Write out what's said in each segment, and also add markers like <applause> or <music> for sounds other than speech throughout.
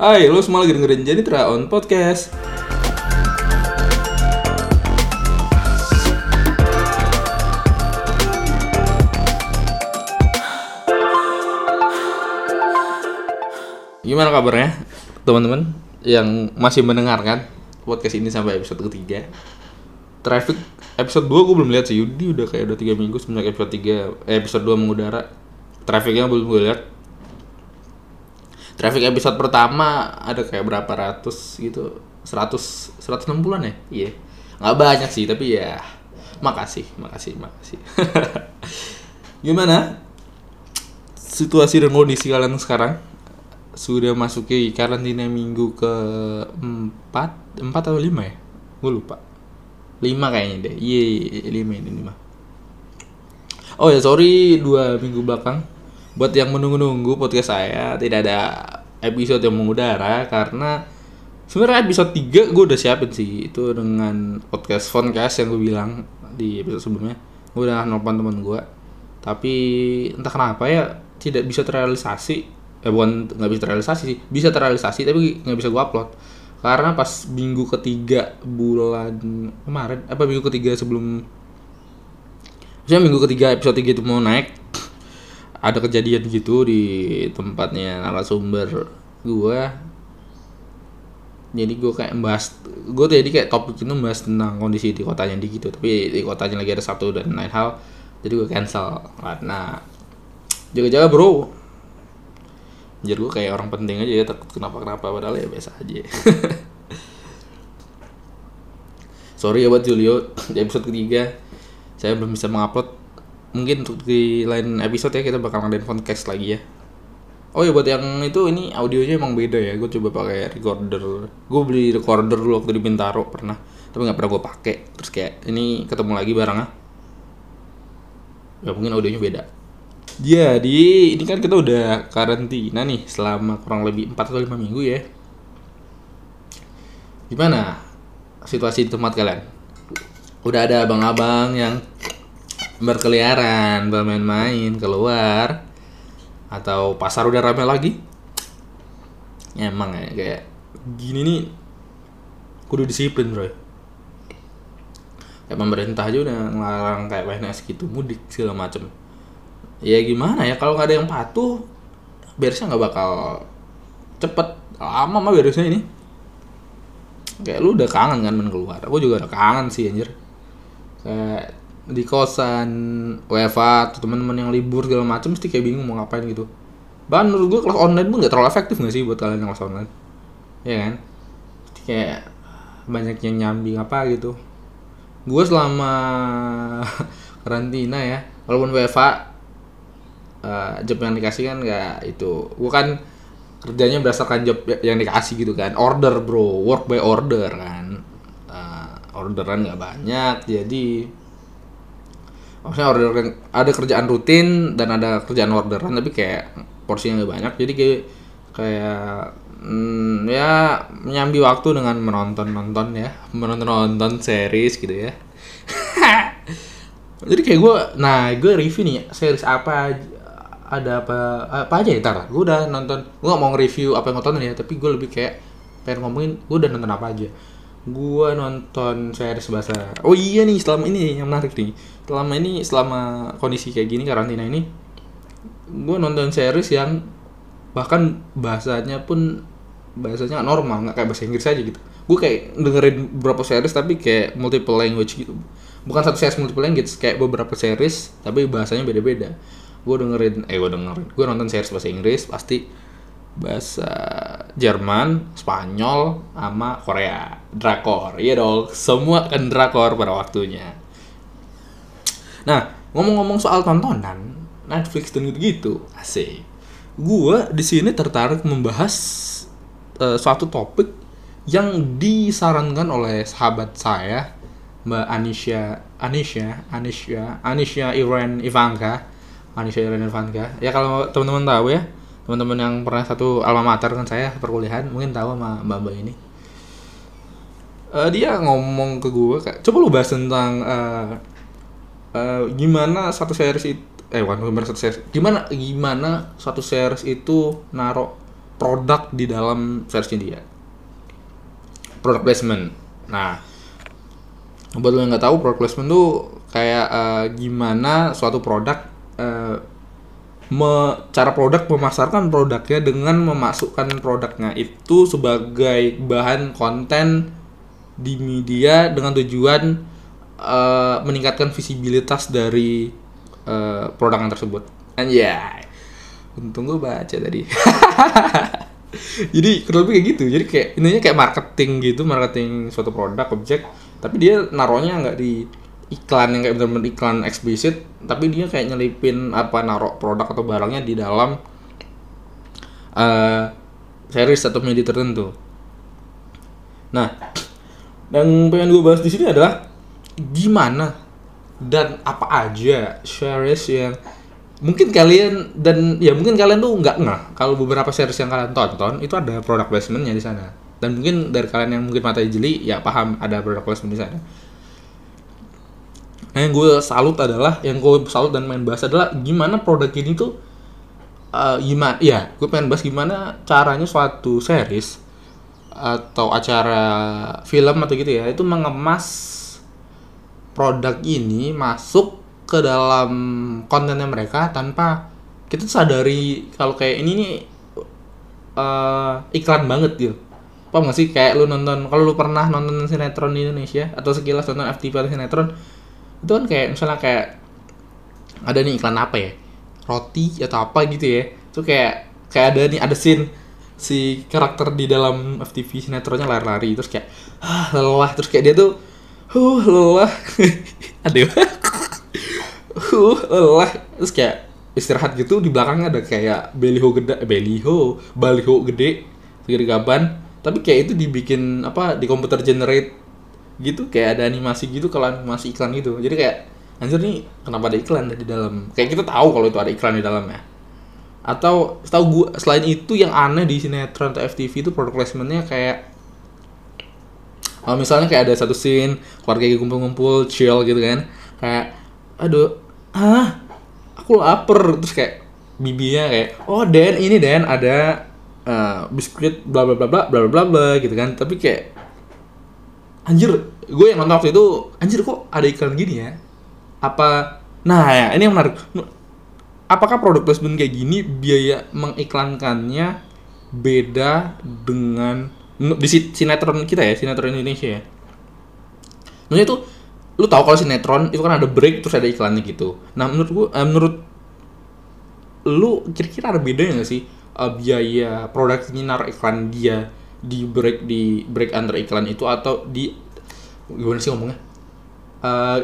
Hai, lo semua lagi dengerin Janitra on Podcast. Gimana kabarnya teman-teman yang masih mendengarkan podcast ini sampai episode ketiga? Traffic episode 2 gue belum lihat sih Yudi udah kayak udah 3 minggu semenjak episode 3 eh, episode 2 mengudara Trafficnya belum gue lihat Traffic episode pertama ada kayak berapa ratus gitu 100 160-an ya? Iya nggak banyak sih tapi ya makasih makasih makasih <laughs> Gimana? Situasi dan kondisi kalian sekarang? Sudah masuki karantina minggu ke 4 4 atau 5 ya? Gue lupa 5 kayaknya deh Iya, iya 5 ini 5 Oh ya sorry dua minggu belakang Buat yang menunggu-nunggu podcast saya Tidak ada episode yang mengudara Karena sebenarnya episode 3 gue udah siapin sih. Itu dengan podcast Foncast yang gue bilang Di episode sebelumnya. Gue udah nelfon temen gue Tapi entah kenapa ya Tidak bisa terrealisasi. Eh bukan nggak bisa terrealisasi sih Bisa terrealisasi tapi nggak bisa gue upload. Karena pas minggu ketiga bulan kemarin apa minggu ketiga sebelum Maksudnya minggu ketiga episode 3 itu mau naik ada kejadian gitu di tempatnya narasumber gua jadi gue kayak membahas gue jadi kayak topik itu membahas tentang kondisi di kotanya di gitu tapi di kotanya lagi ada satu dan lain hal jadi gue cancel karena jaga-jaga bro Anjir gue kayak orang penting aja ya takut kenapa-kenapa padahal ya biasa aja. <laughs> Sorry ya buat Julio di episode ketiga saya belum bisa mengupload. Mungkin untuk di lain episode ya kita bakal ngadain podcast lagi ya. Oh ya buat yang itu ini audionya emang beda ya. Gue coba pakai recorder. Gue beli recorder dulu waktu di Bintaro pernah, tapi nggak pernah gue pakai. Terus kayak ini ketemu lagi barangnya. Ya mungkin audionya beda. Jadi ini kan kita udah karantina nih selama kurang lebih 4 atau 5 minggu ya. Gimana situasi di tempat kalian? Udah ada abang-abang yang berkeliaran, bermain-main keluar atau pasar udah ramai lagi? Emang ya kayak gini nih kudu disiplin bro. Kayak pemerintah aja udah ngelarang kayak PNS gitu mudik segala macem. Ya gimana ya kalau nggak ada yang patuh beresnya nggak bakal cepet. Lama mah beresnya ini. Kayak lu udah kangen kan main keluar. Aku juga udah kangen sih anjir. Kayak di kosan WFA atau teman-teman yang libur segala macam mesti kayak bingung mau ngapain gitu. Bahkan menurut gue kelas online pun nggak terlalu efektif nggak sih buat kalian yang kelas online? Ya kan? Kayak banyak yang nyambing apa gitu. Gue selama <laughs> karantina ya walaupun WFA uh, job yang dikasih kan nggak itu. Gue kan kerjanya berdasarkan job yang dikasih gitu kan. Order bro. Work by order kan. Uh, orderan nggak banyak jadi maksudnya order ada kerjaan rutin dan ada kerjaan orderan tapi kayak porsinya nggak banyak. Jadi kayak kayak mm, ya menyambi waktu dengan menonton nonton ya. Menonton nonton series gitu ya. <laughs> Jadi kayak gue nah gue review nih series apa ada apa apa aja ya ntar gue udah nonton gue gak mau nge-review apa yang gue tonton ya tapi gue lebih kayak pengen ngomongin gue udah nonton apa aja gue nonton series bahasa. Oh iya nih selama ini yang menarik nih. Selama ini selama kondisi kayak gini karantina ini gue nonton series yang bahkan bahasanya pun bahasanya normal nggak kayak bahasa Inggris aja gitu. Gue kayak dengerin beberapa series tapi kayak multiple language gitu. Bukan satu series multiple language kayak beberapa series tapi bahasanya beda-beda. Gue dengerin eh gue dengerin. Gue nonton series bahasa Inggris pasti bahasa Jerman, Spanyol, sama Korea drakor. Iya dong semua kan drakor pada waktunya. Nah ngomong-ngomong soal tontonan Netflix dan gitu-gitu asik. Gue di sini tertarik membahas uh, suatu topik yang disarankan oleh sahabat saya Mbak Anisha Anisha Anisha Anisha Iran Ivanka. Anisha Iran Ivanka. Ya kalau teman-teman tahu ya teman-teman yang pernah satu alma mater kan saya perkuliahan mungkin tahu sama mbak-mbak ini uh, dia ngomong ke gue kayak coba lu bahas tentang uh, uh, gimana satu series itu eh bukan gimana satu series gimana gimana satu series itu narok produk di dalam versinya dia product placement. Nah buat lo yang nggak tahu product placement tuh kayak uh, gimana suatu produk uh, me, cara produk memasarkan produknya dengan memasukkan produknya itu sebagai bahan konten di media dengan tujuan uh, meningkatkan visibilitas dari uh, produk tersebut. Anjay. Untung gue baca tadi. <laughs> Jadi kurang lebih kayak gitu. Jadi kayak intinya kayak marketing gitu, marketing suatu produk, objek, tapi dia naruhnya nggak di iklan yang kayak bener-bener iklan eksplisit, tapi dia kayak nyelipin apa naruh produk atau barangnya di dalam uh, series atau media tertentu. Nah, yang pengen gue bahas di sini adalah gimana dan apa aja series yang mungkin kalian dan ya mungkin kalian tuh nggak nggak kalau beberapa series yang kalian tonton itu ada produk placementnya di sana. Dan mungkin dari kalian yang mungkin mata jeli ya paham ada produk placement di sana. Nah, yang gue salut adalah yang gue salut dan main bahas adalah gimana produk ini tuh uh, gimana ya gue pengen bahas gimana caranya suatu series atau acara film atau gitu ya itu mengemas produk ini masuk ke dalam kontennya mereka tanpa kita sadari kalau kayak ini nih uh, iklan banget gitu. Paham gak sih? Kayak lu nonton kalau lu pernah nonton sinetron di Indonesia atau sekilas nonton FTV atau sinetron itu kan kayak misalnya kayak ada nih iklan apa ya? Roti atau apa gitu ya. Itu kayak kayak ada nih ada scene si karakter di dalam FTV sinetronnya lari-lari terus kayak ah lelah. Terus kayak dia tuh huh lelah. <laughs> Aduh. <laughs> Huh lelah. Terus kayak istirahat gitu di belakangnya ada kayak beliho gede eh, beliho baliho gede segede gaban tapi kayak itu dibikin apa di komputer generate gitu kayak ada animasi gitu kalau animasi iklan gitu. Jadi kayak anjir nih kenapa ada iklan di dalam? Kayak kita tahu kalau itu ada iklan di dalamnya atau setahu gue selain itu yang aneh di sinetron atau FTV itu product placementnya kayak misalnya kayak ada satu scene keluarga kumpul-kumpul chill gitu kan. Kayak aduh ah aku lapar. Terus kayak bibinya kayak oh Dan ini Dan ada uh, biskuit bla bla bla bla bla bla bla gitu kan. Tapi kayak anjir gue yang nonton waktu itu anjir kok ada iklan gini ya? Apa nah ya ini yang menarik apakah produk placement kayak gini biaya mengiklankannya beda dengan di sinetron kita ya sinetron Indonesia ya? Maksudnya itu lu tahu kalau sinetron itu kan ada break terus ada iklannya gitu. Nah menurut gua eh, menurut lu kira-kira ada bedanya nggak sih uh, biaya produk ini naruh iklan dia di break di break antar iklan itu atau di gimana sih ngomongnya? Uh,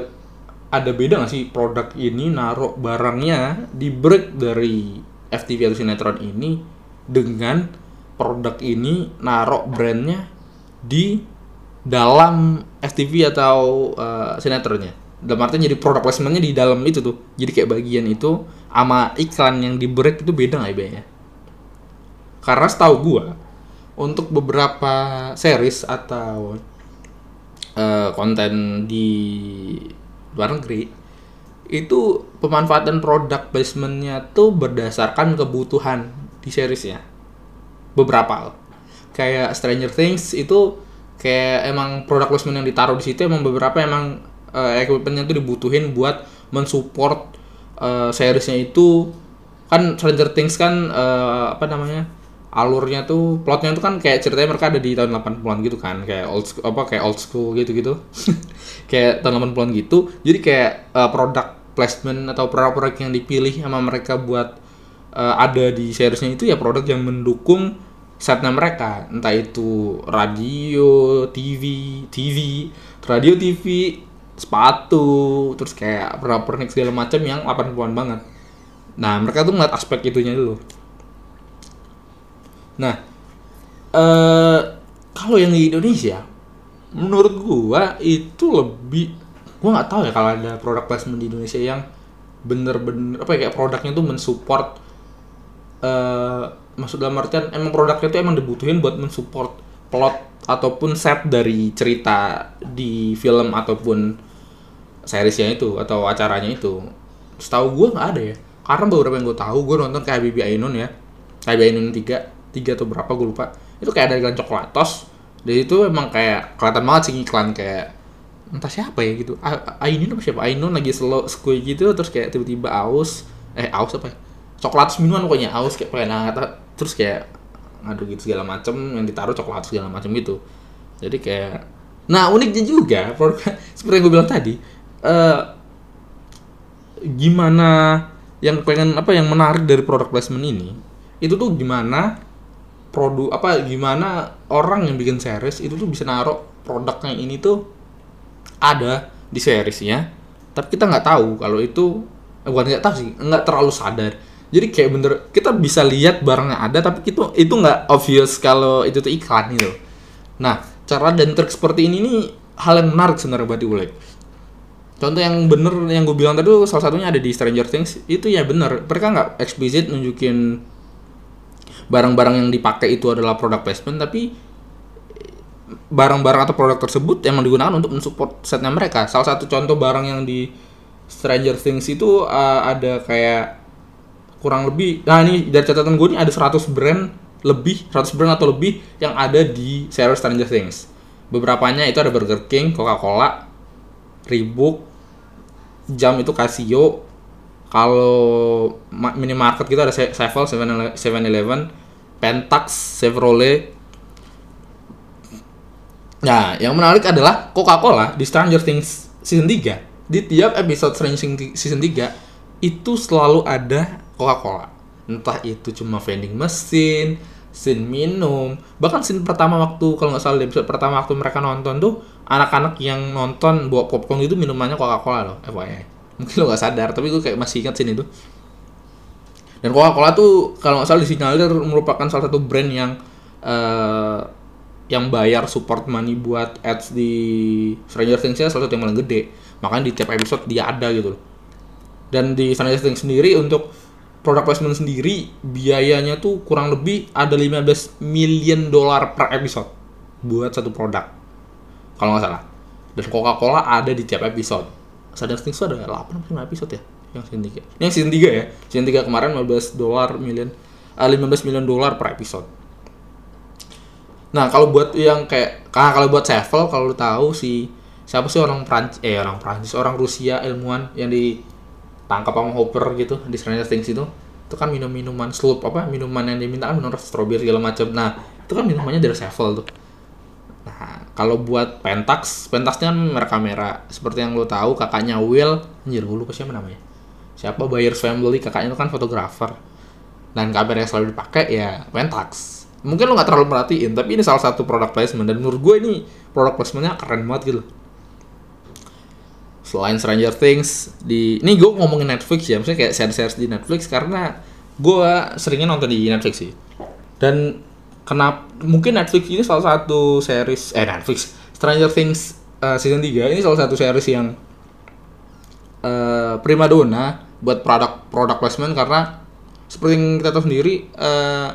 ada beda nggak sih produk ini naruh barangnya di break dari FTV atau sinetron ini dengan produk ini naruh brandnya di dalam FTV atau uh, sinetronnya? Dalam artinya jadi produk placementnya di dalam itu tuh. Jadi kayak bagian itu sama iklan yang di break itu beda nggak ya karena setahu gua untuk beberapa series atau uh, konten di luar negeri itu pemanfaatan produk placementnya tuh berdasarkan kebutuhan di seriesnya. Beberapa. Kayak Stranger Things itu kayak emang produk placement yang ditaruh di situ emang beberapa emang uh, equipmentnya tuh dibutuhin buat mensupport uh, seriesnya itu. Kan Stranger Things kan uh, apa namanya alurnya tuh plotnya tuh kan kayak ceritanya mereka ada di tahun 80-an gitu kan kayak old school, apa kayak old school gitu-gitu <laughs> kayak tahun 80-an gitu jadi kayak uh, produk placement atau produk-produk yang dipilih sama mereka buat uh, ada di seriesnya itu ya produk yang mendukung setnya mereka. Entah itu radio TV TV radio TV sepatu terus kayak pernik segala macam yang 80-an banget. Nah mereka tuh ngeliat aspek itunya dulu Nah, eh kalau yang di Indonesia, menurut gua itu lebih gua nggak tahu ya kalau ada produk placement di Indonesia yang bener-bener apa ya kayak produknya tuh mensupport eh maksud dalam artian emang produknya tuh emang dibutuhin buat mensupport plot ataupun set dari cerita di film ataupun seriesnya itu atau acaranya itu. Setahu gue nggak ada ya. Karena beberapa yang gue tahu gue nonton kayak Bibi Ainun ya. Kayak Ainun 3 tiga atau berapa gue lupa. Itu kayak ada iklan coklatos dan itu emang kayak kelihatan banget sih iklan kayak entah siapa ya gitu. Ainun apa siapa? Ainun lagi slow squid gitu terus kayak tiba-tiba aus. Eh aus apa ya? Coklat minuman pokoknya aus kayak pengen hangat terus kayak ngadu gitu segala macem. Yang ditaruh coklat segala macem gitu. Jadi kayak nah uniknya juga <laughs> seperti yang gue bilang tadi eh gimana yang pengen apa yang menarik dari produk placement ini itu tuh gimana produk apa gimana orang yang bikin series itu tuh bisa naruh produknya ini tuh ada di seriesnya tapi kita nggak tahu kalau itu eh, bukan nggak tahu sih nggak terlalu sadar. Jadi kayak bener kita bisa lihat barangnya ada tapi itu itu nggak obvious kalau itu tuh iklan gitu. Nah cara dan trik seperti ini nih hal yang menarik sebenarnya buat diulik. Contoh yang bener yang gue bilang tadi tuh salah satunya ada di Stranger Things itu ya bener. Mereka nggak eksplisit nunjukin barang-barang yang dipakai itu adalah product placement tapi barang-barang atau produk tersebut emang digunakan untuk mensupport setnya mereka. Salah satu contoh barang yang di Stranger Things itu uh, ada kayak kurang lebih nah ini dari catatan gue ini ada 100 brand lebih 100 brand atau lebih yang ada di series Stranger Things. Beberapanya itu ada Burger King, Coca-Cola, Reebok, jam itu Casio. Kalau ma- minimarket kita ada Se- Sevel, 7-Eleven, Pentax, Chevrolet, Nah, yang menarik adalah Coca-Cola di Stranger Things season 3. Di tiap episode Stranger Things season 3 itu selalu ada Coca-Cola. Entah itu cuma vending mesin, scene minum, bahkan scene pertama waktu kalau nggak salah di episode pertama waktu mereka nonton tuh anak-anak yang nonton bawa popcorn itu minumannya Coca-Cola loh, FYI. Mungkin <laughs> lo nggak sadar, tapi gue kayak masih ingat scene itu. Dan Coca-Cola tuh kalau nggak salah disinyalir merupakan salah satu brand yang eh, yang bayar support money buat ads di Stranger Things salah satu yang paling gede. Makanya di tiap episode dia ada gitu loh. Dan di Stranger Things sendiri untuk product placement sendiri biayanya tuh kurang lebih ada 15 million dolar per episode buat satu produk. Kalau nggak salah. Dan Coca-Cola ada di tiap episode. Stranger Things tuh ada 8 atau 5 episode ya yang season 3. Ini yang season 3 ya. Season 3 kemarin 15 dolar million eh, 15 million dolar per episode. Nah, kalau buat yang kayak nah, kalau buat Sevel kalau lu tahu si siapa sih orang Prancis eh orang Prancis, orang Rusia ilmuwan yang ditangkap sama Hopper gitu di Stranger Things itu. Itu kan minum-minuman sloop apa? Minuman yang diminta kan minum strawberry segala macam. Nah, itu kan minumannya dari Sevel tuh. Kalau buat Pentax, Pentaxnya kan merek kamera. Seperti yang lo tahu, kakaknya Will, anjir gue lupa siapa namanya. Siapa? Bayers Family, kakaknya itu kan fotografer. Dan kamera yang selalu dipakai ya Pentax. Mungkin lo nggak terlalu merhatiin tapi ini salah satu produk placement. Dan menurut gue ini produk placementnya keren banget gitu. Selain Stranger Things di ini gue ngomongin Netflix ya. Maksudnya kayak series-series di Netflix karena gue seringnya nonton di Netflix sih. Dan kenapa mungkin Netflix ini salah satu series eh Netflix Stranger Things uh, season 3 ini salah satu series yang uh, primadona buat produk produk placement karena seperti yang kita tahu sendiri uh,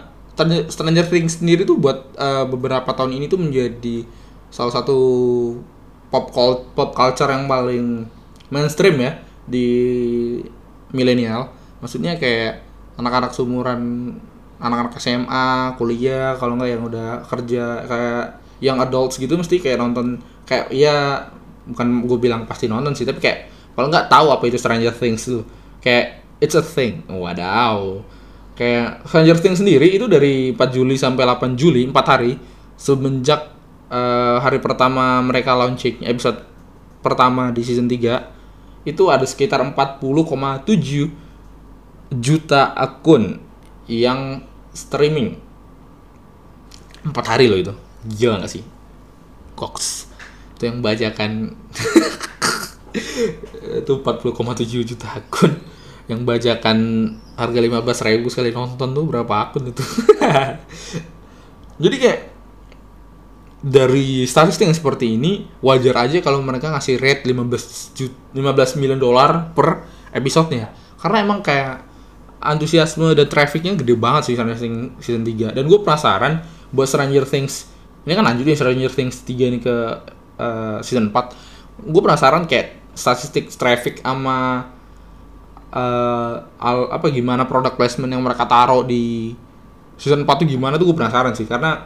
Stranger Things sendiri tuh buat uh, beberapa tahun ini tuh menjadi salah satu pop pop culture yang paling mainstream ya di milenial. Maksudnya kayak anak-anak sumuran anak-anak SMA, kuliah, kalau nggak yang udah kerja kayak yang adults gitu mesti kayak nonton kayak ya bukan gue bilang pasti nonton sih tapi kayak kalau nggak tahu apa itu Stranger Things tuh kayak it's a thing. Wadaw. Kayak Stranger Things sendiri itu dari 4 Juli sampai 8 Juli 4 hari semenjak uh, hari pertama mereka launching episode pertama di season 3 itu ada sekitar 40,7 juta akun yang streaming? 4 hari loh itu. Gila gak sih? Cox itu yang bacakan <laughs> itu 40,7 juta akun. Yang bajakan harga 15 ribu sekali nonton tuh berapa akun itu? <laughs> Jadi kayak dari statistik yang seperti ini wajar aja kalau mereka ngasih rate 15 juta, 15 miliar dolar per episodenya. Karena emang kayak antusiasme dan trafficnya gede banget sih Stranger Things season 3 dan gue penasaran buat Stranger Things. Ini kan lanjutin Stranger Things 3 ini ke uh, season 4 gue penasaran kayak statistik traffic sama uh, al, apa gimana product placement yang mereka taruh di season 4 tuh gimana tuh gue penasaran sih. Karena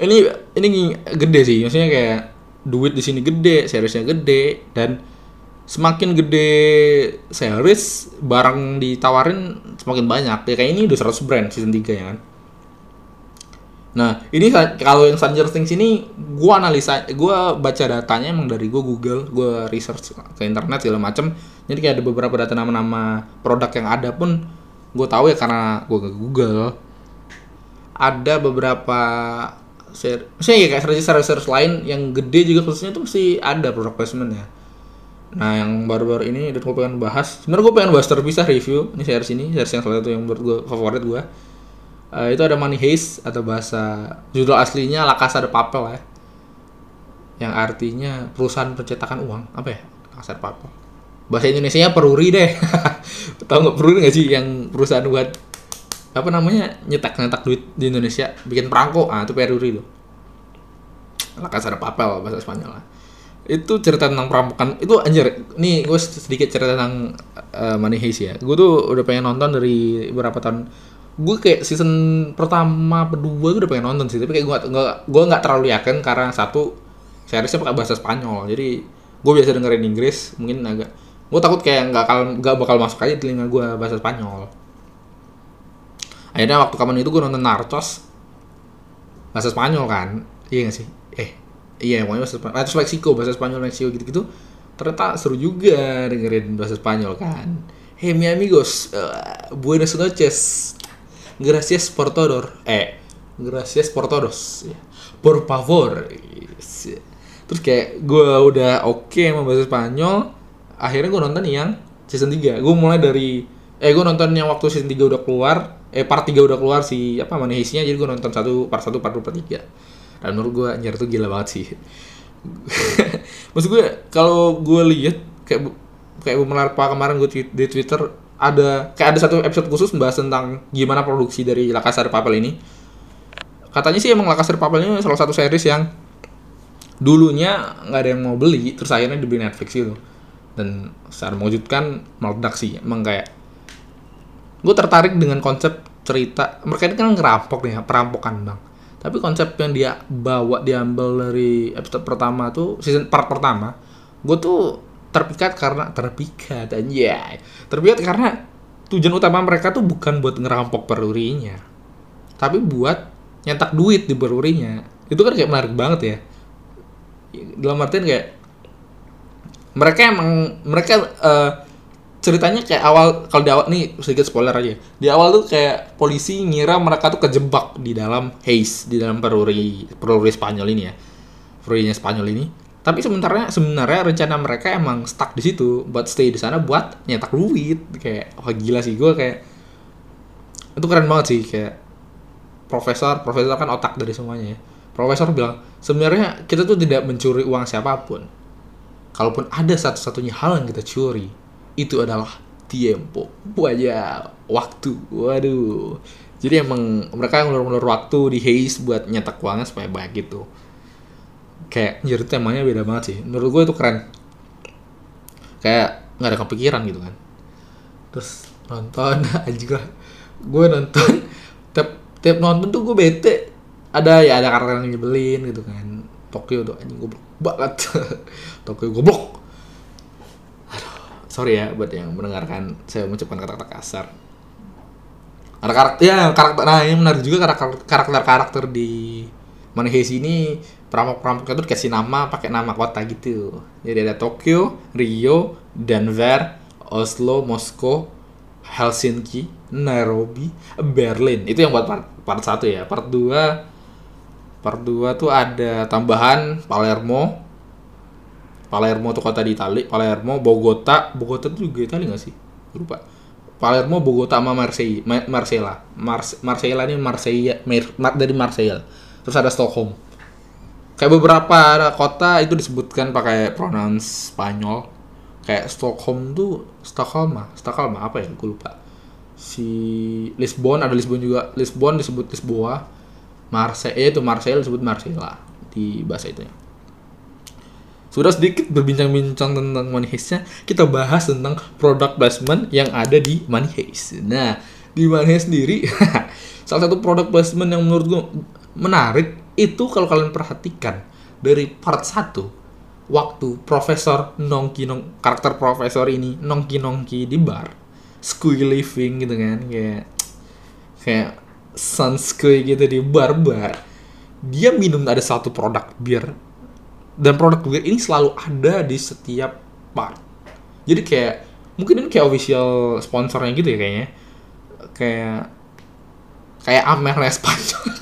ini ini gede sih. Maksudnya kayak duit di sini gede seriesnya gede dan semakin gede series barang ditawarin semakin banyak ya kayak ini udah 100 brand season 3 ya kan Nah, ini kalau yang Stranger Things ini gua analisa, gua baca datanya emang dari gua Google, gua research ke internet segala macem. Jadi kayak ada beberapa data nama-nama produk yang ada pun gua tahu ya karena gua ke Google. Ada beberapa ser maksudnya ya kayak series-series lain yang gede juga khususnya tuh mesti ada produk placement ya. Nah, yang baru-baru ini dan gue pengen bahas. Sebenarnya gue pengen bahas terpisah review ini series ini, series yang salah satu yang menurut gue favorit gue. Eh, itu ada Money Heist atau bahasa judul aslinya La Casa de Papel ya. Yang artinya perusahaan pencetakan uang. Apa ya? La Casa de Papel. Bahasa Indonesianya Peruri deh. <laughs> Tahu nggak Peruri nggak sih yang perusahaan buat apa namanya nyetak-nyetak duit di Indonesia bikin perangko ah itu Peruri tuh La Casa de Papel bahasa Spanyol lah itu cerita tentang perampokan. Itu anjir nih gue sedikit cerita tentang uh, Money Heist ya. Gue tuh udah pengen nonton dari beberapa tahun. Gue kayak season pertama kedua tuh udah pengen nonton sih tapi kayak gue nggak gue nggak terlalu yakin karena satu seriesnya pakai bahasa Spanyol. Jadi gue biasa dengerin Inggris mungkin agak gue takut kayak nggak bakal nggak bakal masuk aja telinga gue bahasa Spanyol. Akhirnya waktu kapan itu gue nonton Narcos. Bahasa Spanyol kan iya gak sih iya pokoknya bahasa Spanyol Narcos Meksiko bahasa Spanyol Meksiko gitu-gitu ternyata seru juga dengerin bahasa Spanyol kan. Hey mi amigos uh, buenas noches. Gracias por todo. Eh gracias por todos. Ya. por favor. Terus kayak gue udah oke sama bahasa Spanyol akhirnya gue nonton yang season 3 gue mulai dari eh gue nonton yang waktu season 3 udah keluar eh part 3 udah keluar si apa mana isinya jadi gue nonton satu part 1 part 2 part 3 dan menurut gue anjir tuh gila banget sih. <laughs> Maksud gue kalau gue lihat kayak kayak Bu Melarpa kemarin gue tweet di Twitter ada kayak ada satu episode khusus membahas tentang gimana produksi dari La Casa de Papel ini. Katanya sih emang La Casa de Papel ini salah satu series yang dulunya nggak ada yang mau beli terus akhirnya dibeli Netflix gitu. Dan secara mewujudkan meledak sih emang kayak gue tertarik dengan konsep cerita. Mereka ini kan ngerampok nih perampokan bang tapi konsep yang dia bawa diambil dari episode pertama tuh season part pertama gue tuh terpikat karena terpikat aja terpikat karena tujuan utama mereka tuh bukan buat ngerampok perurinya tapi buat nyetak duit di perurinya. Itu kan kayak menarik banget ya. Dalam artian kayak mereka emang mereka eh, ceritanya kayak awal kalau di awal nih sedikit spoiler aja. Di awal tuh kayak polisi ngira mereka tuh kejebak di dalam haze di dalam peruri peruri Spanyol ini ya. Perurinya Spanyol ini. Tapi sebenarnya sebenarnya rencana mereka emang stuck di situ buat stay di sana buat nyetak duit. Kayak wah gila sih gue kayak itu keren banget sih kayak profesor profesor kan otak dari semuanya ya. Profesor bilang sebenarnya kita tuh tidak mencuri uang siapa pun. Kalaupun ada satu-satunya hal yang kita curi itu adalah tiempo wajah waktu. Waduh. Jadi emang mereka yang ngulur-ngulur waktu di haze buat nyetak uangnya supaya banyak gitu. Kayak jadi temanya beda banget sih. Menurut gue itu keren. Kayak nggak ada kepikiran gitu kan. Terus nonton <laughs> aja lah. Gue nonton <laughs> tiap tiap nonton tuh gue bete. Ada ya ada karakter yang nyebelin gitu kan. Tokyo tuh anjing goblok banget. <laughs> Tokyo goblok sorry ya buat yang mendengarkan saya mengucapkan kata-kata kasar. Ada karakter ya karakter nah yang menarik juga karakter karakter karakter di Money Heist ini perampok-perampoknya tuh dikasih nama pakai nama kota gitu. Jadi ada Tokyo Rio Denver Oslo Moskow Helsinki Nairobi Berlin. Itu yang buat part, part 1 ya. Part 2 part 2 tuh ada tambahan Palermo Palermo tuh kota di Itali. Palermo Bogota. Bogota tuh juga Itali gak sih? Lupa. Palermo Bogota sama Marseille Ma- Marsella Mars Marsella ini Marseille Mar- Mar- dari Marseille. Terus ada Stockholm. Kayak beberapa kota itu disebutkan pakai pronounce Spanyol. Kayak Stockholm tuh Stockholm ah Stockholm apa ya? Gue lupa. Si Lisbon ada Lisbon juga. Lisbon disebut Lisboa. Marseille itu Marseille disebut Marsella di bahasa itu sudah sedikit berbincang-bincang tentang Money Heist-nya, kita bahas tentang product placement yang ada di Money Heist. Nah, di mana sendiri <laughs> salah satu produk placement yang menurut gue menarik itu kalau kalian perhatikan dari part 1 waktu profesor nongki nong karakter profesor ini nongki nongki di bar squee living gitu kan kayak kayak sunsquee gitu di bar bar dia minum ada satu produk bir dan produk bir ini selalu ada di setiap part. Jadi kayak mungkin ini kayak official sponsornya gitu ya kayaknya. Kayak kayak Amernya Spanyol. <laughs>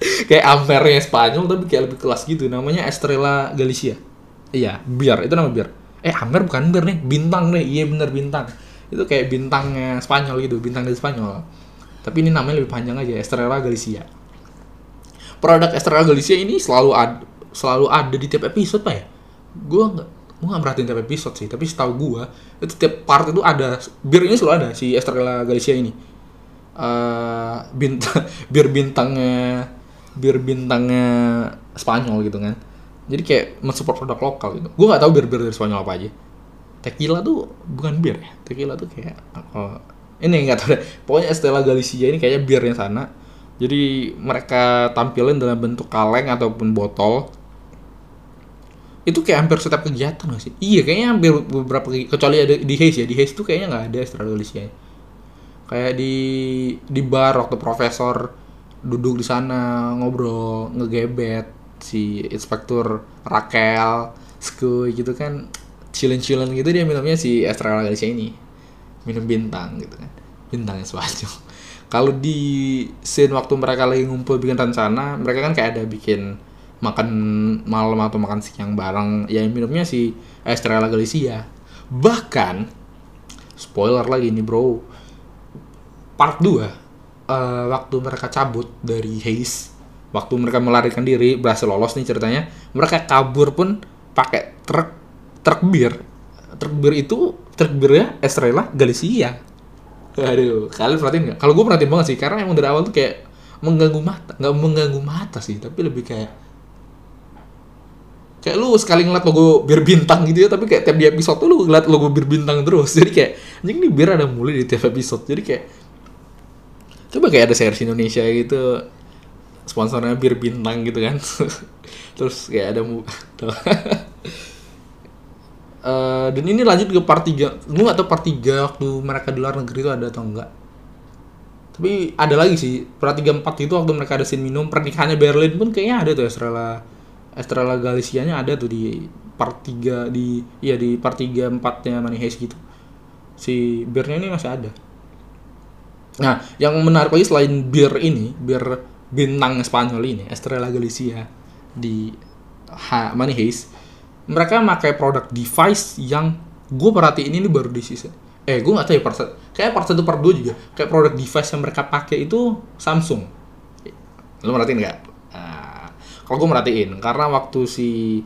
Kayak Amernya Spanyol tapi kayak lebih kelas gitu. Namanya Estrella Galicia. Iya biar itu nama biar eh Amer bukan bir nih. Bintang nih. Iya bener bintang. Itu kayak bintangnya Spanyol gitu. Bintang dari Spanyol. Tapi ini namanya lebih panjang aja. Estrella Galicia. Produk Estrella Galicia ini selalu ada selalu ada di tiap episode pak ya? Gue nggak gue nggak merhatiin tiap episode sih tapi setahu gue itu tiap part itu ada bir ini selalu ada si Estrella Galicia ini. Uh, bintang <laughs> bir bintangnya bir bintangnya Spanyol gitu kan. Jadi kayak mensupport produk lokal gitu. Gue nggak tahu bir bir dari Spanyol apa aja. Tequila tuh bukan bir ya? Tequila tuh kayak oh, ini nggak tahu deh. Pokoknya Estella Galicia ini kayaknya birnya sana. Jadi mereka tampilin dalam bentuk kaleng ataupun botol itu kayak hampir setiap kegiatan gak sih? Iya kayaknya hampir beberapa kecuali ada di Haze ya. Di Haze tuh kayaknya nggak ada Galicia kayak di di bar waktu profesor duduk di sana ngobrol ngegebet si inspektur Raquel Skuy gitu kan. Chillin-chillin gitu dia minumnya si Estrella Galicia ini. Minum bintang gitu kan. Bintangnya Spanyol <laughs> kalau di scene waktu mereka lagi ngumpul bikin rencana mereka kan kayak ada bikin makan malam atau makan siang bareng ya minumnya si Estrella Galicia. Bahkan spoiler lagi nih bro. Part 2 uh, waktu mereka cabut dari Haze waktu mereka melarikan diri berhasil lolos nih ceritanya mereka kabur pun pakai truk truk bir. Truk bir itu truk birnya Estrella Galicia. Aduh kalian perhatiin nggak? Kalau gue perhatiin banget sih karena emang dari awal tuh kayak mengganggu mata nggak mengganggu mata sih tapi lebih kayak kayak lu sekali ngeliat logo bir bintang gitu ya tapi kayak tiap di episode tuh lu ngeliat logo bir bintang terus. <laughs> Jadi kayak anjing nih bir ada mulai di tiap episode. Jadi kayak coba kayak ada series Indonesia gitu sponsornya bir bintang gitu kan. <laughs> Terus kayak ada mu <laughs> uh, dan ini lanjut ke part 3 gue gak tau part 3 waktu mereka di luar negeri itu ada atau enggak tapi ada lagi sih part 3 4 itu waktu mereka ada scene minum pernikahannya Berlin pun kayaknya ada tuh Estrella Estrella Galicianya ada tuh di part 3 di iya di part 3 4 nya Money Heist gitu. Si birnya ini masih ada. Nah yang menarik lagi selain bir ini bir bintang Spanyol ini Estrella Galicia di ha, Money Heist mereka pakai produk device yang gue perhatiin ini baru di season eh gue gak tahu ya part kayak part satu part dua juga kayak produk device yang mereka pakai itu Samsung. Lo merhatiin nah, kalau gue merhatiin karena waktu si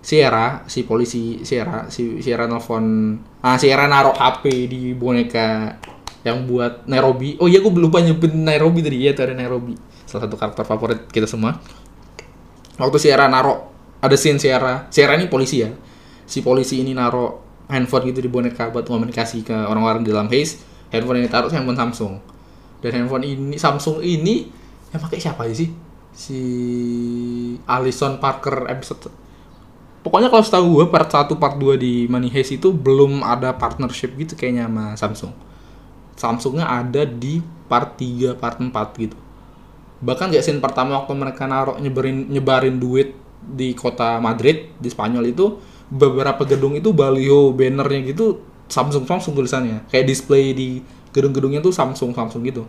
Sierra si polisi Sierra si Sierra nelfon ah Sierra naruh HP di boneka yang buat Nairobi. Oh iya gue lupa nyebut Nairobi tadi. Ya tadi Nairobi. Salah satu karakter favorit kita semua. Waktu Sierra naruh ada scene Sierra Sierra ini polisi ya. Si polisi ini naruh handphone gitu di boneka buat komunikasi ke orang-orang di dalam haze. Handphone ini taruh handphone Samsung. Dan handphone ini Samsung ini yang pakai siapa sih si Alison Parker episode pokoknya kalau setahu gue part 1 part 2 di Money Heist itu belum ada partnership gitu kayaknya sama Samsung. Samsungnya ada di part 3 part 4 gitu. Bahkan kayak scene pertama waktu mereka naruh nyebarin nyebarin duit di kota Madrid di Spanyol itu beberapa gedung itu baliho bannernya gitu Samsung Samsung tulisannya. Kayak display di gedung-gedungnya tuh Samsung Samsung gitu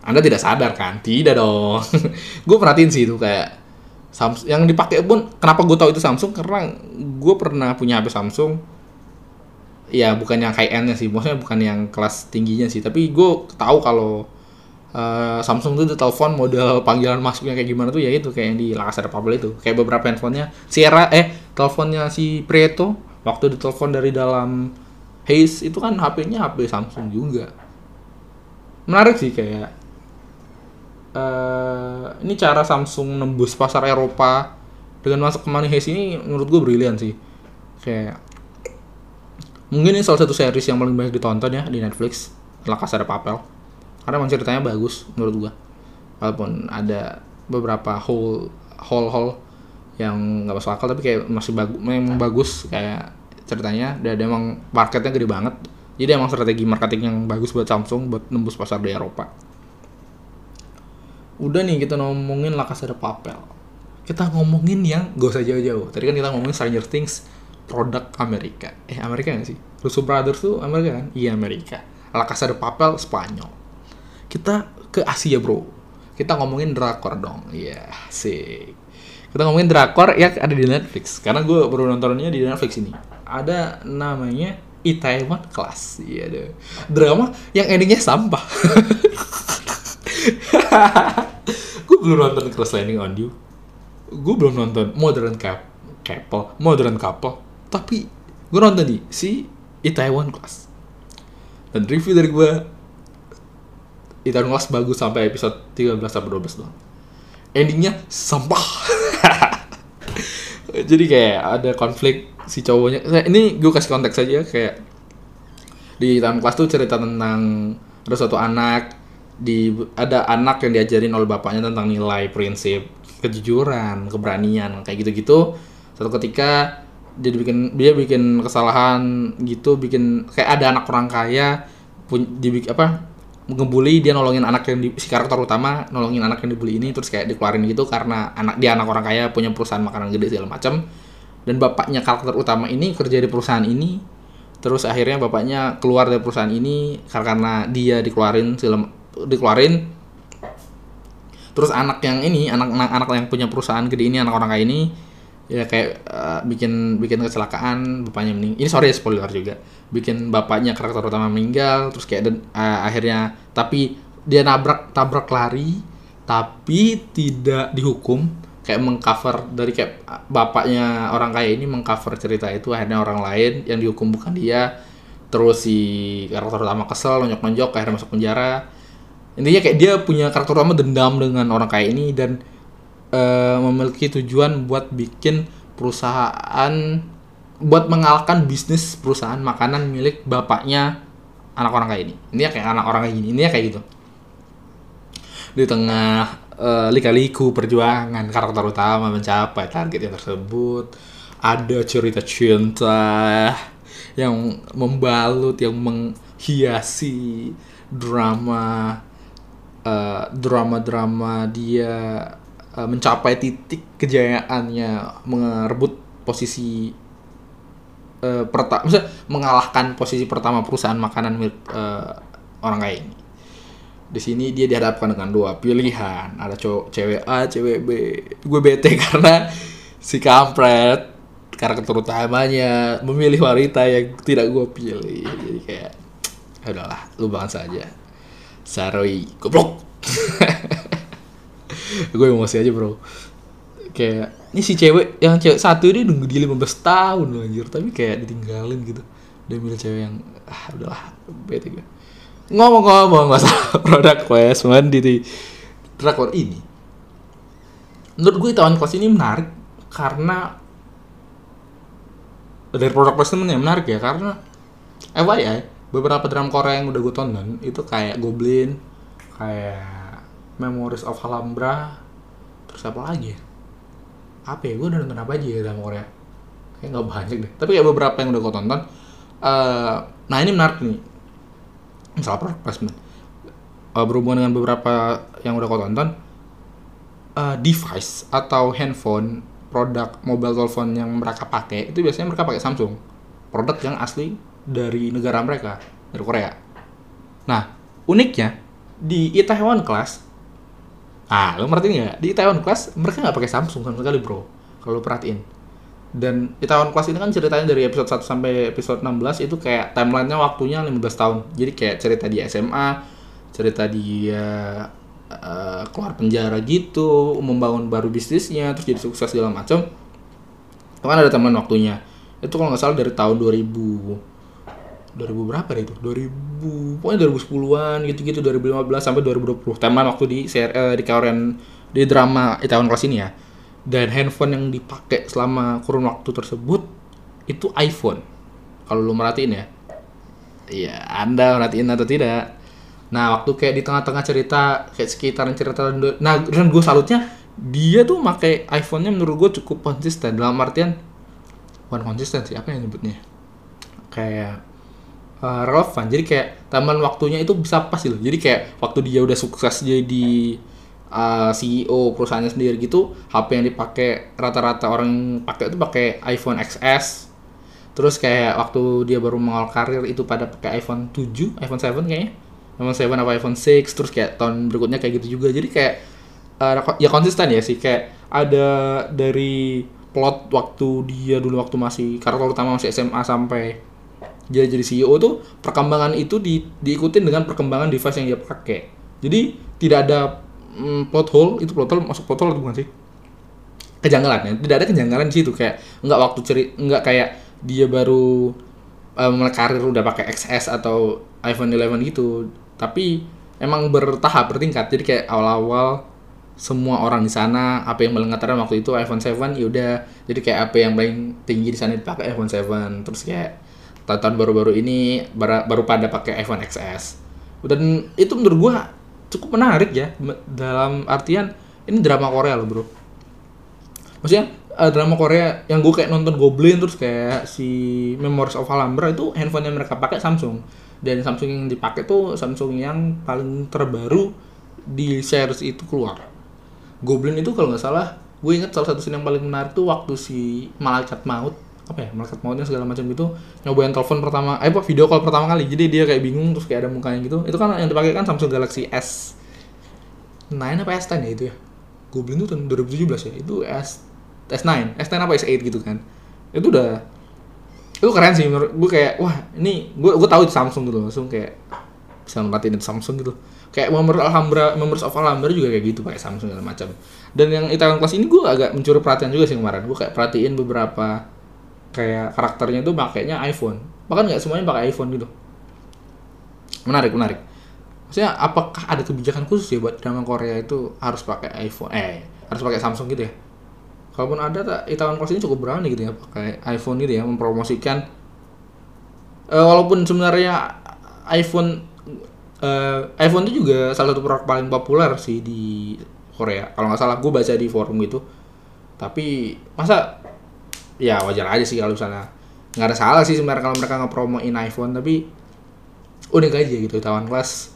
anda tidak sadar kan? Tidak dong. <laughs> gue perhatiin sih itu kayak Samsung yang dipakai pun kenapa gue tahu itu Samsung karena gue pernah punya HP Samsung. Ya bukan yang high endnya sih, maksudnya bukan yang kelas tingginya sih. Tapi gue tahu kalau uh, Samsung tuh telepon model panggilan masuknya kayak gimana tuh ya itu kayak yang di Lakasar Papel itu. Kayak beberapa handphonenya Sierra eh teleponnya si Prieto waktu ditelepon dari dalam Haze itu kan HP-nya HP Samsung juga. Menarik sih kayak uh, ini cara Samsung nembus pasar Eropa dengan masuk ke Money Heist ini menurut gue brilian sih. Kayak mungkin ini salah satu series yang paling banyak ditonton ya di Netflix. La de Papel. Karena emang ceritanya bagus menurut gua. Walaupun ada beberapa hole hole hole yang nggak masuk akal tapi kayak masih bagus memang bagus. Kayak ceritanya dan emang marketnya gede banget. Jadi emang strategi marketing yang bagus buat Samsung buat nembus pasar di Eropa udah nih kita ngomongin La Casa de Papel. Kita ngomongin yang gak usah jauh-jauh. Tadi kan kita ngomongin Stranger Things produk Amerika. Eh Amerika nggak sih? Russo Brothers tuh Amerika kan? Iya Amerika. La Casa de Papel Spanyol. Kita ke Asia bro. Kita ngomongin drakor dong. Iya sih kita ngomongin drakor yang ada di Netflix. Karena gue baru nontonnya di Netflix ini. Ada namanya Itaewon Class. Iya deh. Drama yang endingnya sampah <laughs> <laughs> gue belum nonton Crash Landing on You. Gue belum nonton Modern Cap Couple Modern Couple. Tapi gue nonton di si Itaewon Class. Dan review dari gue Itaewon Class bagus sampai episode 13 sampai 12 doang. Endingnya sampah. <laughs> Jadi kayak ada konflik si cowoknya. Nah, ini gue kasih konteks aja kayak di Itaewon Class tuh cerita tentang ada suatu anak di ada anak yang diajarin oleh bapaknya tentang nilai prinsip kejujuran keberanian kayak gitu-gitu. Suatu ketika dia bikin dia bikin kesalahan gitu bikin kayak ada anak orang kaya dibikin apa ngebully dia nolongin anak yang di, si karakter utama nolongin anak yang dibully ini terus kayak dikeluarin gitu karena anak dia anak orang kaya punya perusahaan makanan gede segala macam dan bapaknya karakter utama ini kerja di perusahaan ini terus akhirnya bapaknya keluar dari perusahaan ini karena dia dikeluarin segala dikeluarin. Terus anak yang ini anak anak, yang punya perusahaan gede ini anak orang kaya ini ya kayak uh, bikin bikin kecelakaan bapaknya meninggal. Ini sorry ya spoiler juga. Bikin bapaknya karakter utama meninggal terus kayak uh, akhirnya tapi dia nabrak tabrak lari tapi tidak dihukum. Kayak mengcover dari kayak bapaknya orang kaya ini mengcover cerita itu akhirnya orang lain yang dihukum bukan dia. Terus si karakter utama kesel nonjok-nonjok akhirnya masuk penjara intinya kayak dia punya karakter utama dendam dengan orang kaya ini dan uh, memiliki tujuan buat bikin perusahaan buat mengalahkan bisnis perusahaan makanan milik bapaknya anak orang kaya ini. Ini ya kayak anak orang gini ini ya kayak gitu. Di tengah uh, lika-liku perjuangan karakter utama mencapai targetnya tersebut ada cerita cinta yang membalut yang menghiasi drama uh, drama-drama dia uh, mencapai titik kejayaannya merebut posisi uh, pertama mengalahkan posisi pertama perusahaan makanan milik uh, orang kaya ini di sini dia dihadapkan dengan dua pilihan. Ada cowok cewek A cewek B. Gue bete <laughs> karena si kampret karakter utamanya memilih wanita yang tidak gue pilih. Jadi kayak ya udahlah lu banget saja Saroi goblok. Gue emosi aja bro. Kayak ini si cewek yang cewek satu ini nunggu di 15 tahun loh anjir. Tapi kayak ditinggalin gitu. Dia milih cewek yang ah udahlah bete gue. Ngomong-ngomong masalah <laughs> produk placement di drakor ini. Menurut gue tahun kelas ini menarik karena dari produk placement yang menarik ya karena FYI beberapa drama Korea yang udah gue tonton itu kayak Goblin kayak Memories of Alhambra terus apa lagi ya? Apa ya? Gue udah nonton apa aja ya drama Korea? Kayak nggak banyak deh. Tapi kayak beberapa yang udah gue tonton uh, nah ini menarik nih. Product placement uh, berhubungan dengan beberapa yang udah kau tonton uh, device atau handphone produk mobile telepon yang mereka pakai itu biasanya mereka pakai Samsung. Produk yang asli dari negara mereka dari Korea nah uniknya di Itaewon Class ah lo ngerti nggak di Itaewon Class mereka nggak pakai Samsung sama sekali bro kalau perhatiin dan Itaewon Class ini kan ceritanya dari episode 1 sampai episode 16 itu kayak timelinenya waktunya 15 tahun. Jadi kayak cerita di SMA, cerita dia uh, keluar penjara gitu, membangun baru bisnisnya, terus jadi sukses segala macam. Kan ada timeline waktunya. Itu kalau nggak salah dari tahun 2000 2000 berapa deh itu? 2000 pokoknya 2010-an gitu-gitu 2015 sampai 2020. Timeline waktu di uh, di Korean di drama Itaewon Class ini ya dan handphone yang dipakai selama kurun waktu tersebut itu iPhone kalau lu merhatiin ya Iya, Anda merhatiin atau tidak? Nah, waktu kayak di tengah-tengah cerita, kayak sekitaran cerita, nah, dan gue salutnya, dia tuh pakai iPhone-nya menurut gue cukup konsisten. Dalam artian, bukan konsisten sih, apa yang nyebutnya? Kayak uh, relevan. Jadi kayak taman waktunya itu bisa pas gitu. Jadi kayak waktu dia udah sukses jadi uh, CEO perusahaannya sendiri gitu, HP yang dipakai rata-rata orang pakai itu pakai iPhone XS. Terus kayak waktu dia baru mengawal karir itu pada pakai iPhone 7, iPhone 7 kayaknya iPhone 7 apa iPhone 6 terus kayak tahun berikutnya kayak gitu juga jadi kayak uh, ya konsisten ya sih kayak ada dari plot waktu dia dulu waktu masih karakter utama masih SMA sampai dia jadi CEO tuh perkembangan itu di, diikutin dengan perkembangan device yang dia pakai. Jadi tidak ada mm, plot hole itu plot hole masuk plot hole bukan sih? Kejanggalan ya tidak ada kejanggalan di situ. Kayak nggak waktu ceri nggak kayak dia baru um, karir udah pakai XS atau iPhone 11 gitu. Tapi emang bertahap bertingkat. Jadi kayak awal-awal semua orang di sana apa yang paling waktu itu iPhone 7 ya udah. Jadi kayak apa yang paling tinggi di sana dipakai iPhone 7 terus kayak tahun-tahun baru-baru ini baru, pada pakai iPhone XS dan itu menurut gua cukup menarik ya dalam artian ini drama Korea loh bro. Maksudnya uh, drama Korea yang gue kayak nonton Goblin terus kayak si Memories of Alhambra itu handphone yang mereka pakai Samsung. Dan Samsung yang dipakai tuh Samsung yang paling terbaru di series itu keluar. Goblin itu kalau nggak salah gue inget salah satu scene yang paling menarik tuh waktu si malaikat maut apa ya malaikat mautnya segala macam gitu nyobain telepon pertama eh apa video call pertama kali. Jadi dia kayak bingung terus kayak ada mukanya gitu. Itu kan yang dipakai kan Samsung Galaxy S 9 apa S10 ya itu ya? Goblin itu tahun 2017 ya. Itu S S9 S9 apa S8 gitu kan. Itu udah itu keren sih menurut gue kayak wah ini gue gue tahu itu Samsung gitu langsung kayak bisa ngeliatin Samsung gitu. Kayak Members Alhambra Members of Alhambra juga kayak gitu pakai Samsung segala macam. Dan yang Itaewon Class ini gue agak mencuri perhatian juga sih kemarin. Gue kayak perhatiin beberapa kayak karakternya tuh pakainya iPhone. Bahkan nggak semuanya pakai iPhone gitu. Menarik menarik. Maksudnya apakah ada kebijakan khusus ya buat drama Korea itu harus pakai iPhone eh harus pakai Samsung gitu ya? Kalaupun ada tak Itaewon Class ini cukup berani gitu ya pakai iPhone gitu ya mempromosikan uh, walaupun sebenarnya iPhone uh, iPhone itu juga salah satu produk paling populer sih di Korea. Kalau nggak salah gue baca di forum itu tapi masa ya wajar aja sih kalau misalnya nggak ada salah sih sebenarnya kalau mereka ngepromoin iPhone tapi udah aja gitu Itaewon Class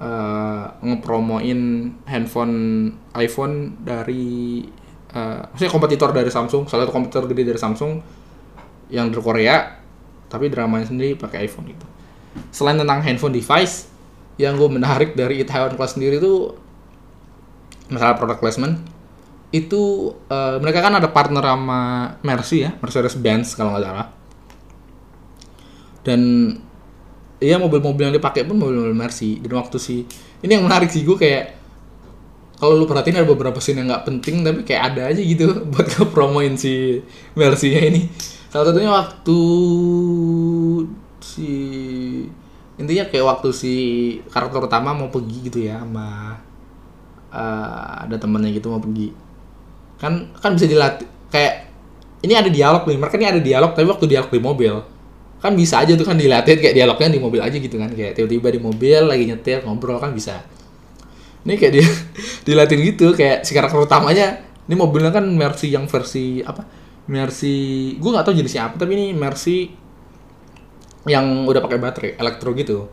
uh, ngepromoin handphone iPhone dari uh, maksudnya kompetitor dari Samsung salah satu kompetitor gede dari Samsung yang dari Korea tapi dramanya sendiri pakai iPhone gitu. Selain tentang handphone device yang gue menarik dari Taiwan Class sendiri itu masalah product placement itu uh, mereka kan ada partner sama Mercy ya Mercedes Benz kalau nggak salah. Dan iya mobil-mobil yang dipakai pun mobil-mobil Mercy. Dan waktu sih ini yang menarik sih gue kayak kalau lu perhatiin ada beberapa scene yang nggak penting tapi kayak ada aja gitu <laughs> buat promoin si Mercy-nya ini. Salah satunya waktu si intinya kayak waktu si karakter utama mau pergi gitu ya sama uh, ada temennya gitu mau pergi kan kan bisa dilatih kayak ini ada dialog nih mereka ini ada dialog tapi waktu dialog di mobil. Kan bisa aja tuh kan dilatih kayak dialognya di mobil aja gitu kan kayak tiba-tiba di mobil lagi nyetir ngobrol kan bisa. Ini kayak dia <laughs> dilatih gitu kayak si karakter utamanya ini mobilnya kan Mercy yang versi apa? Mercy gue nggak tahu jenisnya apa tapi ini Mercy yang udah pakai baterai elektro gitu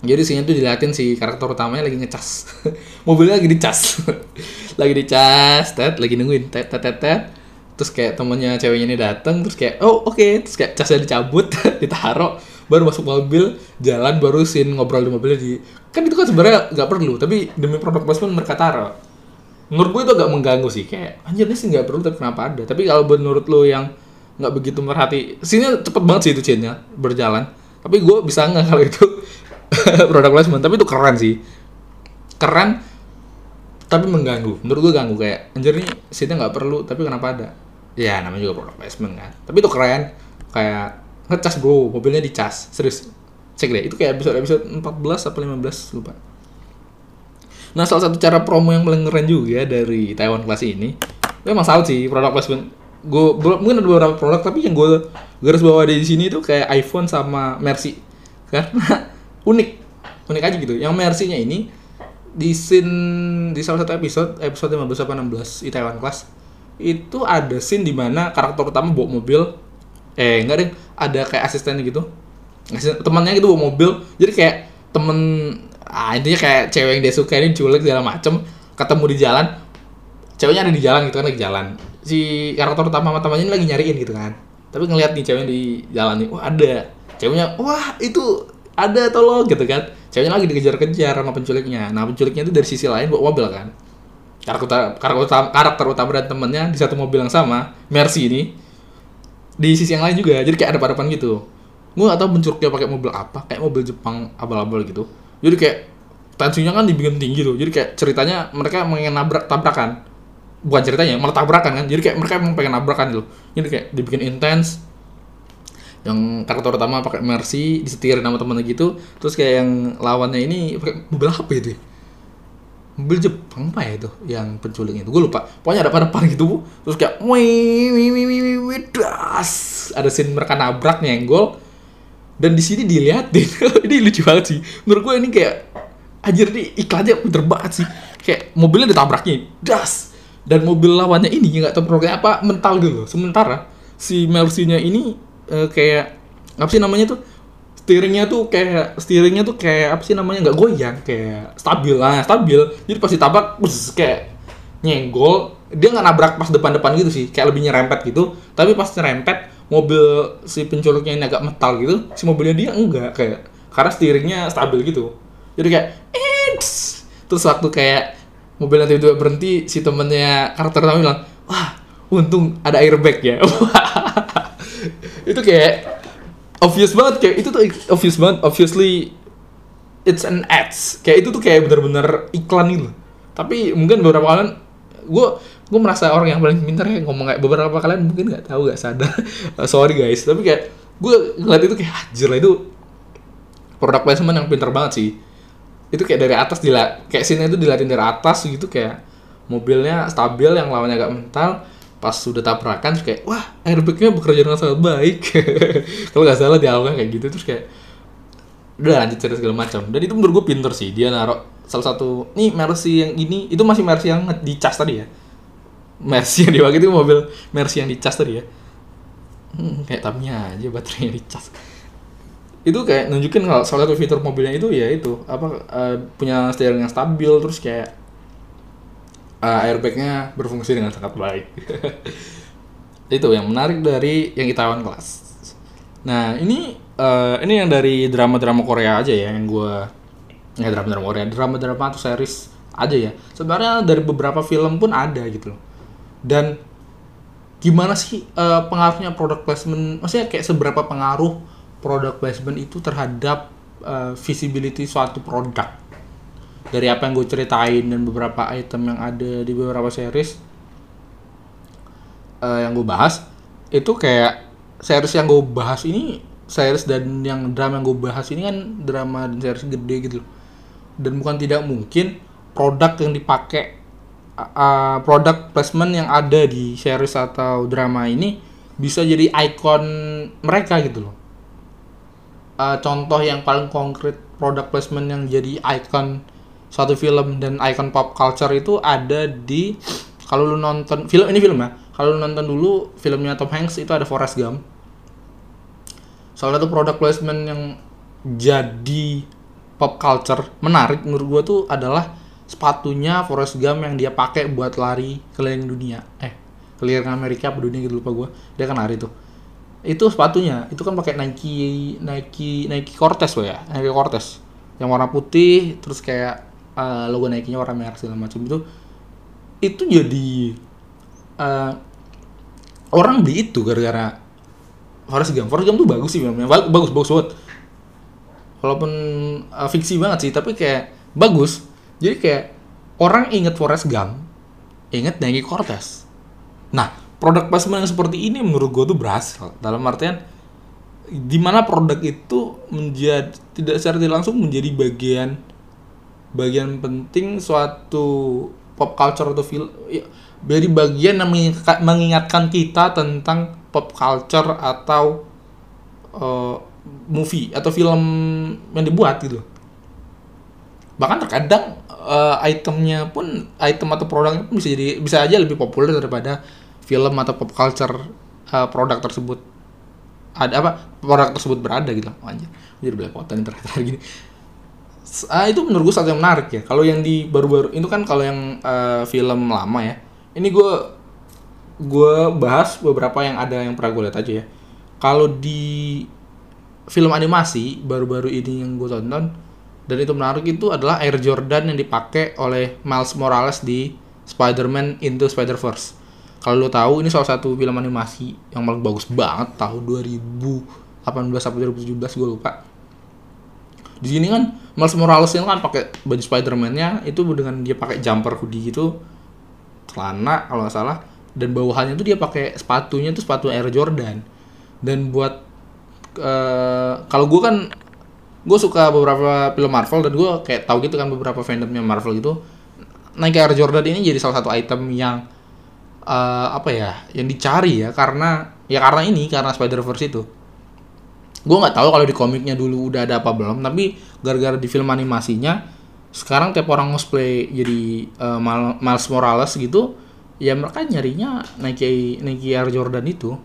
jadi sini tuh dilatih si karakter utamanya lagi ngecas. <laughs> Mobilnya lagi dicas. <laughs> Lagi dicas tet lagi nungguin tet tet tet, tet. terus kayak temennya ceweknya ini dateng terus kayak oh oke. Okay. terus kayak casnya dicabut <laughs> ditaruh baru masuk mobil jalan baru sin ngobrol di mobilnya di kan itu kan sebenarnya nggak perlu tapi demi produk placement mereka taruh. Menurut gue itu agak mengganggu sih kayak anjir ini sih nggak perlu tapi kenapa ada? Tapi kalau menurut lo yang nggak begitu merhati sini cepet banget sih itu chainnya berjalan. Tapi gue bisa nggak kalau itu <laughs> produk placement. Tapi itu keren sih. Keren tapi mengganggu. Menurut gue ganggu. Kayak anjir ini sini nggak perlu tapi kenapa ada? Ya namanya juga produk placement kan. Tapi itu keren. Kayak ngecas bro. Mobilnya dicas. Serius. Cek deh. Itu kayak episode episode 14 atau 15 lupa. Nah salah satu cara promo yang paling keren juga dari Taiwan Class ini memang salut sih produk placement. Gue mungkin ada beberapa produk tapi yang gue garis bawah di sini itu kayak iPhone sama Mercy. Karena unik unik aja gitu. Yang Mercy-nya ini di scene di salah satu episode episode 15 apa 16 Itaewon Class itu ada scene di mana karakter utama bawa mobil eh enggak deh ada kayak asistennya gitu. Asisten- temannya gitu bawa mobil. Jadi kayak temen ah intinya kayak cewek yang dia suka ini culik segala macem ketemu di jalan. Ceweknya ada di jalan gitu kan lagi jalan. Si karakter utama sama temannya ini lagi nyariin gitu kan. Tapi ngeliat nih ceweknya di jalan nih wah ada. Ceweknya wah itu ada tolong gitu kan. Ceweknya lagi dikejar-kejar sama penculiknya. Nah penculiknya itu dari sisi lain bawa mobil kan. Karakter karakter utama, karakter utama dan temennya di satu mobil yang sama Mercy ini di sisi yang lain juga. Jadi kayak ada hadapan gitu. Gue gak tau penculiknya pakai mobil apa kayak mobil Jepang abal-abal gitu. Jadi kayak tensinya kan dibikin tinggi tuh. Jadi kayak ceritanya mereka pengen nabrak tabrakan. Bukan ceritanya malah tabrakan kan. Jadi kayak mereka emang pengen nabrakan gitu. Jadi kayak dibikin intens yang karakter utama pakai Mercy disetirin sama temennya gitu terus kayak yang lawannya ini pakai mobil apa itu ya? mobil Jepang apa ya itu yang penculik itu? Gue lupa. Pokoknya ada pada depan gitu terus kayak wih wih wih wih wih, das. Ada scene mereka nabrak nyenggol. Dan di sini diliatin. <laughs> Ini lucu banget sih. Menurut gue ini kayak anjir nih iklannya pinter banget sih. Kayak mobilnya ditabraknya das. Dan mobil lawannya ini nggak tahu apa mental gitu sementara si Mercy-nya ini eh, kayak apa sih namanya tuh? Steeringnya tuh kayak steeringnya tuh kayak apa sih namanya? Nggak goyang kayak stabil. Lah stabil. Jadi pas ditabrak bus kayak nyenggol. Dia nggak nabrak pas depan-depan gitu sih kayak lebih nyerempet gitu. Tapi pas nyerempet mobil si penculiknya ini agak metal gitu si mobilnya dia enggak kayak karena steeringnya stabil gitu. Jadi kayak Eits! terus waktu kayak mobilnya tiba-tiba berhenti si temennya karakter utama bilang wah untung ada airbag ya <laughs> itu kayak obvious banget kayak itu tuh obvious banget obviously it's an ads. Kayak itu tuh kayak bener-bener iklan gitu. Tapi mungkin beberapa kalian gue gue merasa orang yang paling pintar ya ngomong kayak beberapa kalian mungkin nggak tahu nggak sadar. <laughs> Sorry guys tapi kayak gue ngeliat itu kayak anjir lah itu produk placement yang pintar banget sih. Itu kayak dari atas dila kayak sini itu dilatin dari atas gitu kayak mobilnya stabil yang lawannya agak mental pas sudah tabrakan terus kayak wah airbagnya bekerja dengan sangat baik. <laughs> Kalau nggak salah dialognya kayak gitu terus kayak udah lanjut cerita segala macam. Dan itu menurut gue pinter sih dia naruh salah satu nih Mercy yang ini itu masih Mercy yang dicas tadi ya. Mercy yang diwakil itu mobil Mercy yang dicas tadi ya. Hmm, kayak tamnya aja baterainya dicas. Itu kayak nunjukin kalau salah satu fitur mobilnya itu ya itu apa eh, punya steering yang stabil terus kayak eh, airbagnya berfungsi dengan sangat baik. <laughs> Itu yang menarik dari yang Itaewon Class. Nah ini eh, ini yang dari drama-drama Korea aja ya yang gua ya drama-drama Korea drama-drama atau series aja ya. Sebenarnya dari beberapa film pun ada gitu loh. Dan gimana sih eh, pengaruhnya product placement? Maksudnya kayak seberapa pengaruh product placement itu terhadap eh, visibility suatu produk dari apa yang gue ceritain dan beberapa item yang ada di beberapa series eh, yang gue bahas itu kayak series yang gue bahas ini series dan yang drama yang gue bahas ini kan drama dan series gede gitu loh. dan bukan tidak mungkin produk yang dipakai uh, uh, produk placement yang ada di series atau drama ini bisa jadi ikon mereka gitu loh Uh, contoh yang paling konkret product placement yang jadi ikon suatu film dan ikon pop culture itu ada di kalau lu nonton film ini film ya. Kalau lu nonton dulu filmnya Tom Hanks itu ada Forrest Gump. Salah satu product placement yang jadi pop culture menarik menurut gua tuh adalah sepatunya Forrest Gump yang dia pakai buat lari keliling dunia. Eh keliling Amerika apa dunia gitu lupa gua. Dia kan lari tuh. Itu sepatunya itu kan pakai Nike Nike Nike Cortez ya Nike Cortez. Yang warna putih terus kayak uh, logo Nike-nya warna merah segala macam itu itu jadi uh, orang beli itu gara-gara Forrest Gump. Forrest Gump tuh bagus sih Ba- bagus bagus banget. Walaupun uh, fiksi banget sih tapi kayak bagus. Jadi kayak orang inget Forrest Gump inget Nike Cortez. Nah produk placement yang seperti ini menurut gue tuh berhasil. Dalam artian di mana produk itu menjadi tidak secara langsung menjadi bagian bagian penting suatu pop culture atau film ya, jadi bagian yang mengingatkan, kita tentang pop culture atau eh, movie atau film yang dibuat gitu. Bahkan terkadang uh, itemnya pun item atau produknya pun bisa jadi bisa aja lebih populer daripada film atau pop culture uh, produk tersebut. Ada apa? Produk tersebut berada gitu aja jadi belepotan ternyata <laughs> gini uh, itu menurut gue satu yang menarik ya kalau yang di baru-baru itu kan kalau yang uh, film lama ya ini gue gue bahas beberapa yang ada yang pernah gue lihat aja ya kalau di film animasi baru-baru ini yang gue tonton dan itu menarik itu adalah Air Jordan yang dipakai oleh Miles Morales di Spider-Man Into Spider-Verse. Kalau lo tahu ini salah satu film animasi yang paling bagus banget tahun 2018 sampai 2017 gue lupa. Di sini kan Miles Morales yang kan pakai baju Spider-Man-nya itu dengan dia pakai jumper hoodie gitu celana kalau nggak salah dan bawahannya tuh dia pakai sepatunya tuh sepatu Air Jordan. Dan buat uh, kalau gue kan gue suka beberapa film Marvel dan gue kayak tahu gitu kan beberapa fandomnya Marvel gitu Nike Air Jordan ini jadi salah satu item yang uh, apa ya yang dicari ya karena ya karena ini karena Spider Verse itu gue nggak tahu kalau di komiknya dulu udah ada apa belum tapi gara-gara di film animasinya sekarang tiap orang cosplay jadi uh, Miles Morales gitu ya mereka nyarinya Nike Nike Air Jordan itu.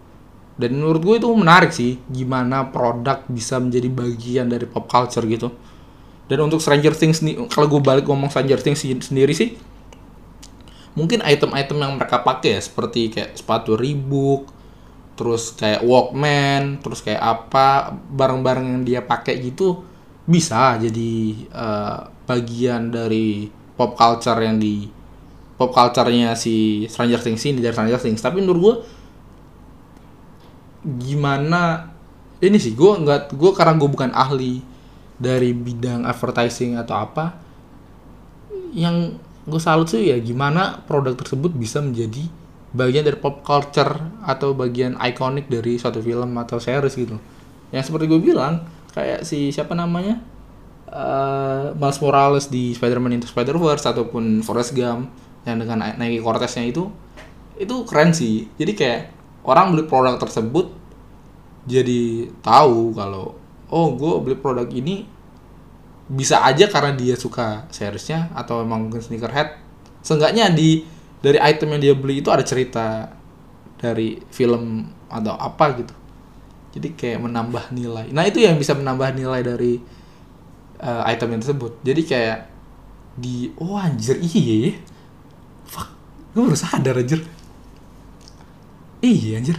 Dan menurut gue itu menarik sih gimana produk bisa menjadi bagian dari pop culture gitu. Dan untuk Stranger Things nih kalau gue balik ngomong Stranger Things sendiri sih mungkin item-item yang mereka pakai ya seperti kayak sepatu Reebok terus kayak Walkman terus kayak apa barang-barang yang dia pakai gitu bisa jadi uh, bagian dari pop culture yang di pop culture-nya si Stranger Things ini dari Stranger Things. Tapi menurut gue gimana ini sih gue nggak gue karena gue bukan ahli dari bidang advertising atau apa yang gue salut sih ya gimana produk tersebut bisa menjadi bagian dari pop culture atau bagian ikonik dari suatu film atau series gitu. Yang seperti gue bilang kayak si siapa namanya? Uh, Miles Morales di Spider-Man Into Spider-Verse ataupun Forrest Gump yang dengan Nike Cortez-nya itu itu keren sih. Jadi kayak orang beli produk tersebut jadi tahu kalau oh gue beli produk ini bisa aja karena dia suka seriesnya atau emang sneakerhead. Seenggaknya di dari item yang dia beli itu ada cerita dari film atau apa gitu. Jadi kayak menambah nilai. Nah itu yang bisa menambah nilai dari uh, item yang tersebut. Jadi kayak di oh anjir iya ya. fuck gue baru sadar anjir. Iya anjir.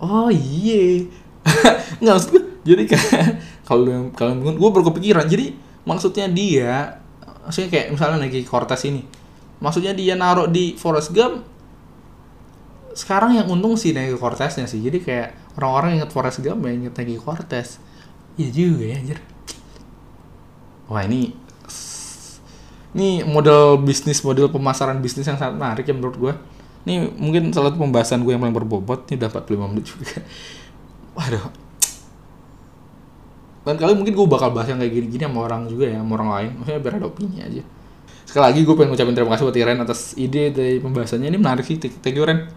Oh iya. <laughs> Nggak maksud gue jadi kayak <laughs> kalau kalau gue berkepikiran jadi maksudnya dia maksudnya kayak misalnya lagi Cortez ini maksudnya dia naruh di Forest Gump sekarang yang untung sih Nike Corteznya sih jadi kayak orang-orang inget Forest Gump ya inget Nike Cortez iya juga ya anjir wah ini ini model bisnis model pemasaran bisnis yang sangat menarik ya menurut gue ini mungkin salah satu pembahasan gue yang paling berbobot. Ini dapat 45 menit juga. <laughs> Waduh. Dan kali mungkin gue bakal bahas yang kayak gini-gini sama orang juga ya, sama orang lain. Maksudnya biar ada opini aja. Sekali lagi gue pengen ngucapin terima kasih buat Iren atas ide dari pembahasannya. Ini menarik sih, thank you Ren.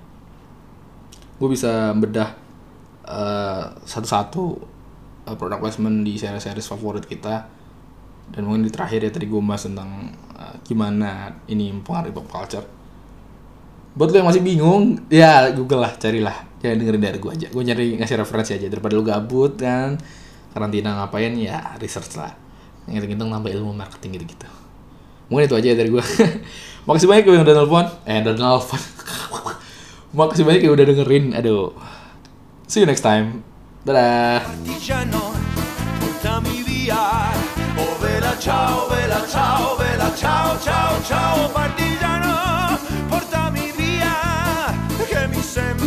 Gue bisa bedah uh, satu-satu uh, product placement di series-series favorit kita. Dan mungkin di terakhir ya tadi gue bahas tentang uh, gimana ini mempengaruhi pop culture. Buat lo yang masih bingung ya google lah carilah. Jangan dengerin dari gue aja. Gue nyari ngasih referensi aja. Daripada lo gabut kan karantina ngapain ya research lah. Ngitung-ngitung nambah ilmu marketing gitu gitu mungkin itu aja ya dari gue <laughs> makasih banyak yang udah nelfon. Eh udah nelfon. <laughs> Makasih banyak yang udah dengerin. Aduh. See you next time. Dadah. Oh, ciao, vela ciao, vela ciao, ciao, ciao partigiano, portami via, che mi sembra